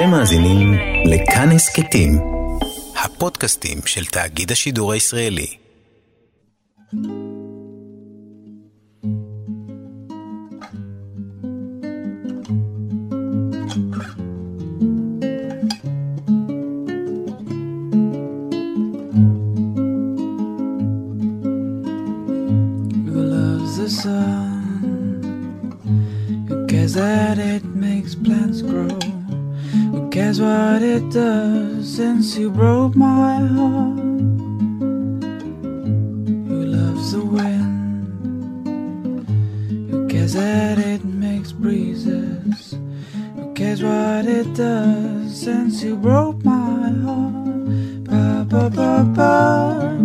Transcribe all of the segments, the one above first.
אתם מאזינים לכאן הסכתים, הפודקאסטים של תאגיד השידור הישראלי. Sun? Who cares that it makes plants grow? Cares what it does since you broke my heart? Who loves the wind? Who cares that it makes breezes? Who cares what it does since you broke my heart? Ba ba ba ba.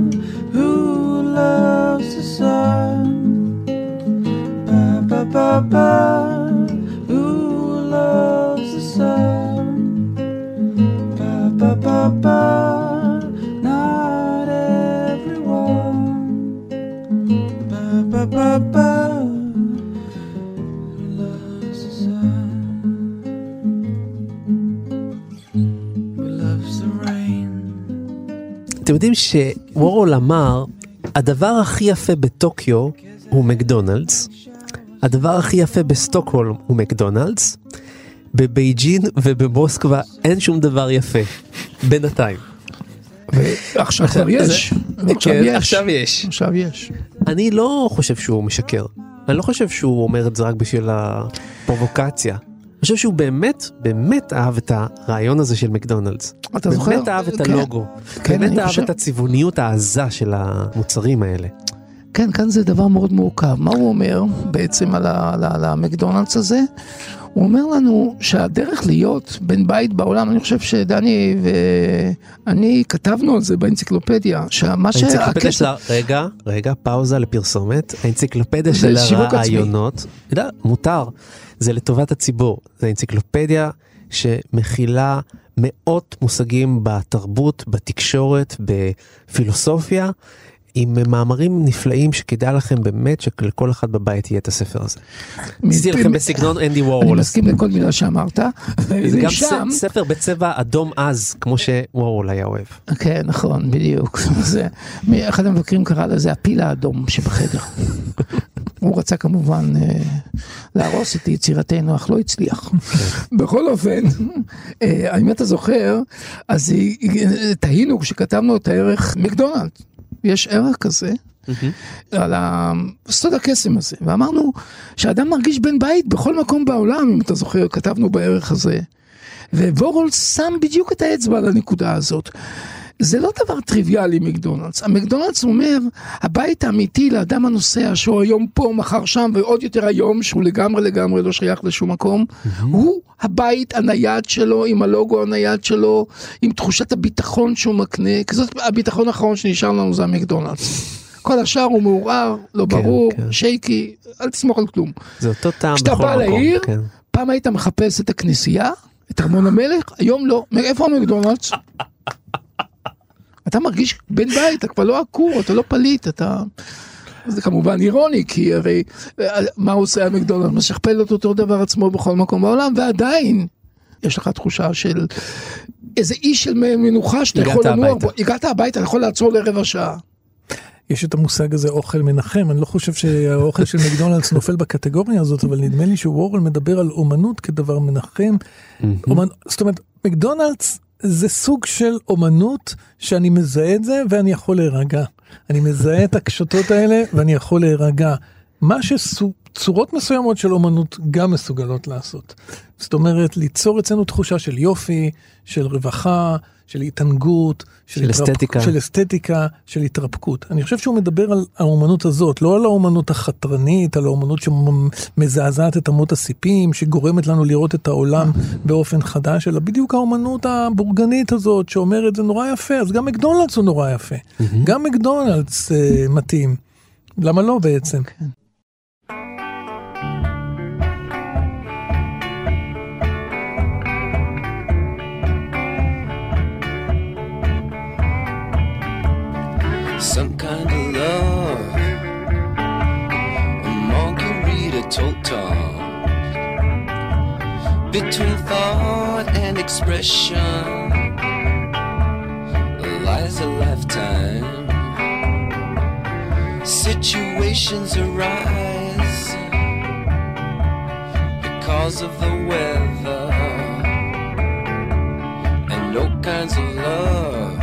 Who loves the sun? Ba ba ba ba. אתם יודעים שוורול אמר, הדבר הכי יפה בטוקיו הוא מקדונלדס, הדבר הכי יפה בסטוקהולם הוא מקדונלדס, בבייג'ין ובמוסקבה אין שום דבר יפה, בינתיים. ועכשיו כבר יש. עכשיו כן, יש. עכשיו יש. עכשיו יש. אני לא חושב שהוא משקר, אני לא חושב שהוא אומר את זה רק בשביל הפרובוקציה. חושב שהוא באמת, באמת אהב את הרעיון הזה של מקדונלדס. אתה זוכר? באמת אהב את כן. הלוגו. כן, באמת אהב את הצבעוניות העזה של המוצרים האלה. כן, כאן זה דבר מאוד מורכב. מה הוא אומר בעצם על המקדונלדס הזה? הוא אומר לנו שהדרך להיות בן בית בעולם, אני חושב שדני ואני כתבנו על זה באנציקלופדיה, שמה האנציקלופדיה שהכסף... של ה... רגע, רגע, פאוזה לפרסומת. האנציקלופדיה של. הרעיונות, לא, מותר, זה לטובת הציבור. זה אנציקלופדיה שמכילה מאות מושגים בתרבות, בתקשורת, בפילוסופיה, עם מאמרים נפלאים שכדאי לכם באמת שלכל אחד בבית יהיה את הספר הזה. עשיתי לכם בסגנון אנדי אני וורול. מסכים לכל מילה שאמרת. זה גם ושם- ס- ספר בצבע אדום עז, כמו שוורול היה אוהב. כן, נכון, בדיוק. אחד המבקרים קרא לזה הפיל האדום שבחדר. הוא רצה כמובן אה, להרוס את יצירתנו, אך לא הצליח. בכל אופן, אה, אם אתה זוכר, אז תהינו כשכתבנו את הערך מקדונלד. יש ערך כזה. על סוד הקסם הזה, ואמרנו שאדם מרגיש בן בית בכל מקום בעולם, אם אתה זוכר, כתבנו בערך הזה. ווורול שם בדיוק את האצבע על הנקודה הזאת. זה לא דבר טריוויאלי מקדונלדס, המקדונלדס אומר הבית האמיתי לאדם הנוסע שהוא היום פה מחר שם ועוד יותר היום שהוא לגמרי לגמרי לא שייך לשום מקום הוא הבית הנייד שלו עם הלוגו הנייד שלו עם תחושת הביטחון שהוא מקנה כי זאת הביטחון האחרון שנשאר לנו זה המקדונלדס. כל השאר הוא מעורער לא כן, ברור כן. שייקי אל תסמוך על כלום. זה אותו טעם כשאתה בכל בא מקום. לעיר, כן. פעם היית מחפש את הכנסייה, את ארמון המלך, היום לא. מאיפה המקדונלדס? אתה מרגיש בן בית, אתה כבר לא עקור, אתה לא פליט, אתה... זה כמובן אירוני, כי הרי אה, מה עושה המקדונלדס? משכפל את אותו דבר עצמו בכל מקום בעולם, ועדיין יש לך תחושה של איזה אי של מנוחה שאתה יכול לנוע הביתה. בו. הגעת הביתה, אתה יכול לעצור לרבע שעה. יש את המושג הזה אוכל מנחם, אני לא חושב שהאוכל של מקדונלדס נופל בקטגוריה הזאת, אבל נדמה לי שוורל מדבר על אומנות כדבר מנחם. אומנ... זאת אומרת, מקדונלדס זה סוג של אומנות שאני מזהה את זה ואני יכול להירגע. אני מזהה את הקשתות האלה ואני יכול להירגע. מה שצורות מסוימות של אומנות גם מסוגלות לעשות. זאת אומרת, ליצור אצלנו תחושה של יופי, של רווחה, של התענגות, של אסתטיקה. של אסתטיקה, של התרפקות. אני חושב שהוא מדבר על האומנות הזאת, לא על האומנות החתרנית, על האומנות שמזעזעת את אמות הסיפים, שגורמת לנו לראות את העולם באופן חדש, אלא בדיוק האומנות הבורגנית הזאת, שאומרת זה נורא יפה, אז גם מקדונלדס הוא נורא יפה. גם מקדונלדס אה, מתאים. למה לא בעצם? Some kind of love. A margarita total. Between thought and expression lies a lifetime. Situations arise because of the weather, and no kinds of love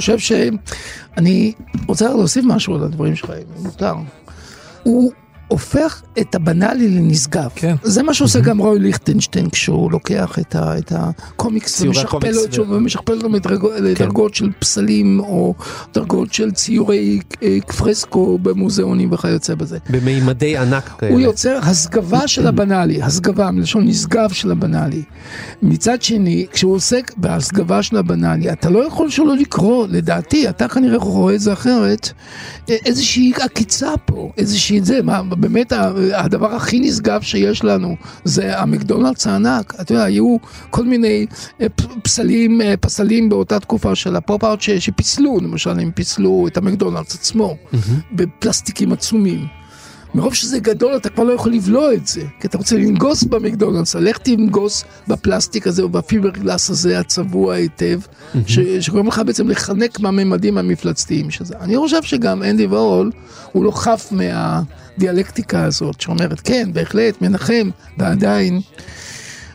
אני חושב שאני רוצה להוסיף משהו על הדברים שלך, אם מותר. הוא הופך את הבנאלי לנשגב. כן. זה מה שעושה גם רוי ליכטנשטיין כשהוא לוקח את, ה, את הקומיקס ומשכפל אותו, ו- ומשכפל אותו מדרגו- לדרגות של פסלים או דרגות של ציורי אה, פרסקו במוזיאונים וכיוצא בזה. במימדי ענק כאלה. הוא יוצר הסגבה של הבנאלי, הסגבה מלשון נשגב של הבנאלי. מצד שני, כשהוא עוסק בהשגבה של הבנאלי, אתה לא יכול שלא לקרוא, לדעתי, אתה כנראה רואה את זה אחרת, אה, איזושהי עקיצה פה, איזושהי זה, מה, באמת הדבר הכי נשגב שיש לנו זה המקדונלדס הענק. אתה יודע, היו כל מיני אה, פסלים, אה, פסלים באותה תקופה של הפופ ארט ש- שפיסלו, למשל הם פיסלו את המקדונלדס עצמו, בפלסטיקים עצומים. מרוב שזה גדול אתה כבר לא יכול לבלוע את זה, כי אתה רוצה לנגוס במקדונלדס, לך תנגוס בפלסטיק הזה או בפיברגלס הזה הצבוע היטב, ש- שגורם לך בעצם לחנק מהממדים המפלצתיים של זה. אני חושב שגם אנדי וורול הוא לא חף מהדיאלקטיקה הזאת, שאומרת כן, בהחלט, מנחם, ועדיין,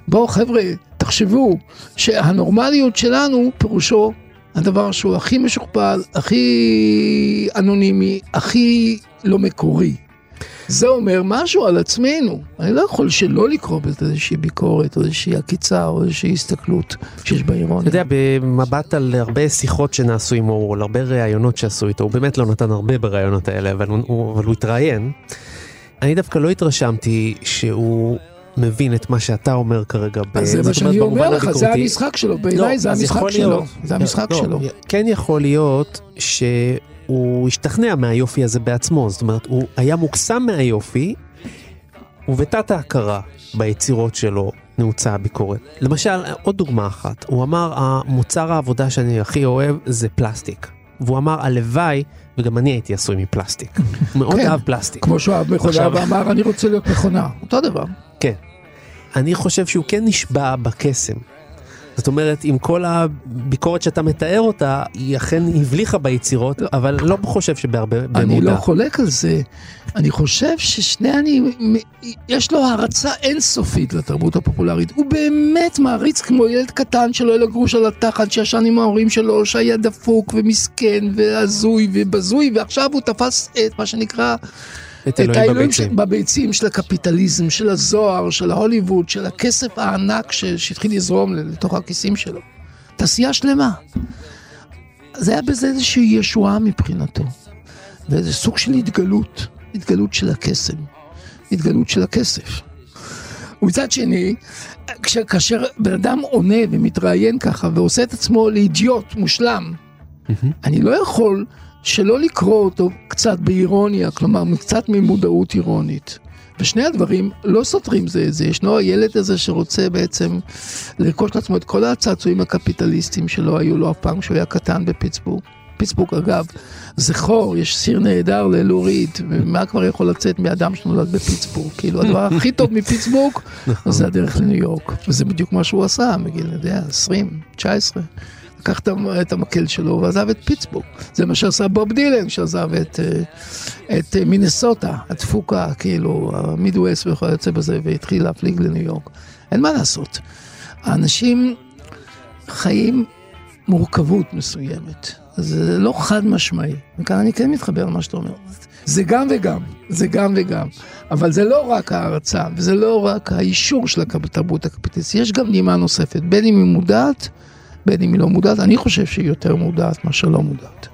בואו חבר'ה, תחשבו שהנורמליות שלנו פירושו הדבר שהוא הכי משוכפל, הכי אנונימי, הכי לא מקורי. זה אומר משהו על עצמנו. אני לא יכול שלא לקרוא בזה איזושהי ביקורת, או איזושהי עקיצה, או איזושהי הסתכלות שיש בה אתה אירוניה. יודע, במבט על הרבה שיחות שנעשו עם אורול, הרבה ראיונות שעשו איתו, הוא באמת לא נתן הרבה בראיונות האלה, אבל הוא, אבל הוא התראיין. אני דווקא לא התרשמתי שהוא מבין את מה שאתה אומר כרגע. אז זה מה שאני אומר לך, זה. המשחק שלו, בעיניי זה אז המשחק שלו. זה המשחק לא, שלו. כן יכול להיות שהוא השתכנע מהיופי הזה בעצמו, זאת אומרת, הוא היה מוקסם מהיופי, ובתת ההכרה ביצירות שלו נעוצה הביקורת. למשל, עוד דוגמה אחת, הוא אמר, המוצר העבודה שאני הכי אוהב זה פלסטיק. והוא אמר, הלוואי, וגם אני הייתי עשוי מפלסטיק. הוא מאוד כן. אהב פלסטיק. כמו שהוא אהב מכונה ואמר, אני רוצה להיות מכונה. אותו דבר. כן. אני חושב שהוא כן נשבע בקסם. זאת אומרת, עם כל הביקורת שאתה מתאר אותה, היא אכן הבליחה ביצירות, אבל לא חושב שבהרבה, אני במודע. לא חולק על זה. אני חושב ששני אני, יש לו הערצה אינסופית לתרבות הפופולרית. הוא באמת מעריץ כמו ילד קטן שלא יהיה לו גרוש על התחת, שישן עם ההורים שלו, שהיה דפוק ומסכן והזוי ובזוי, ועכשיו הוא תפס את מה שנקרא... את אלוהים בביצים. של- בביצים של הקפיטליזם, של הזוהר, של ההוליווד, של הכסף הענק ש- שהתחיל לזרום לתוך הכיסים שלו. תעשייה שלמה. זה היה בזה איזושהי ישועה מבחינתו. ואיזה סוג של התגלות, התגלות של הקסם, התגלות של הכסף. ומצד שני, כש- כאשר בן אדם עונה ומתראיין ככה ועושה את עצמו לאידיוט מושלם, אני לא יכול שלא לקרוא אותו קצת באירוניה, כלומר קצת ממודעות אירונית. ושני הדברים לא סותרים זה את זה, ישנו הילד הזה שרוצה בעצם לרכוש לעצמו את כל הצעצועים הקפיטליסטיים שלא היו לו אף פעם כשהוא היה קטן בפיטסבורג. פיטסבורג אגב, זכור, יש שיר נהדר ללו ריד, ומה כבר יכול לצאת מאדם שנולד בפיטסבורג? כאילו הדבר הכי טוב מפיטסבורג זה הדרך לניו יורק, וזה בדיוק מה שהוא עשה מגיל, אני יודע, 20, 19. לקח את המ- את המקל שלו ועזב את פיטסבורג. זה מה שעשה בוב דילן, שעזב את, אה, את אה, מינסוטה, הדפוקה, כאילו, המידווסט וכיוצא בזה, והתחיל להפליג לניו יורק. אין מה לעשות. האנשים חיים מורכבות מסוימת. זה לא חד משמעי. וכאן אני כן מתחבר למה שאתה אומר. זה גם וגם, זה גם וגם. אבל זה לא רק ההערצה, וזה לא רק האישור של התרבות הקפיטליסטית, יש גם נימה נוספת, בין אם היא מודעת, בין אם היא לא מודעת. אני חושב שהיא יותר מודעת מאשר לא מודעת.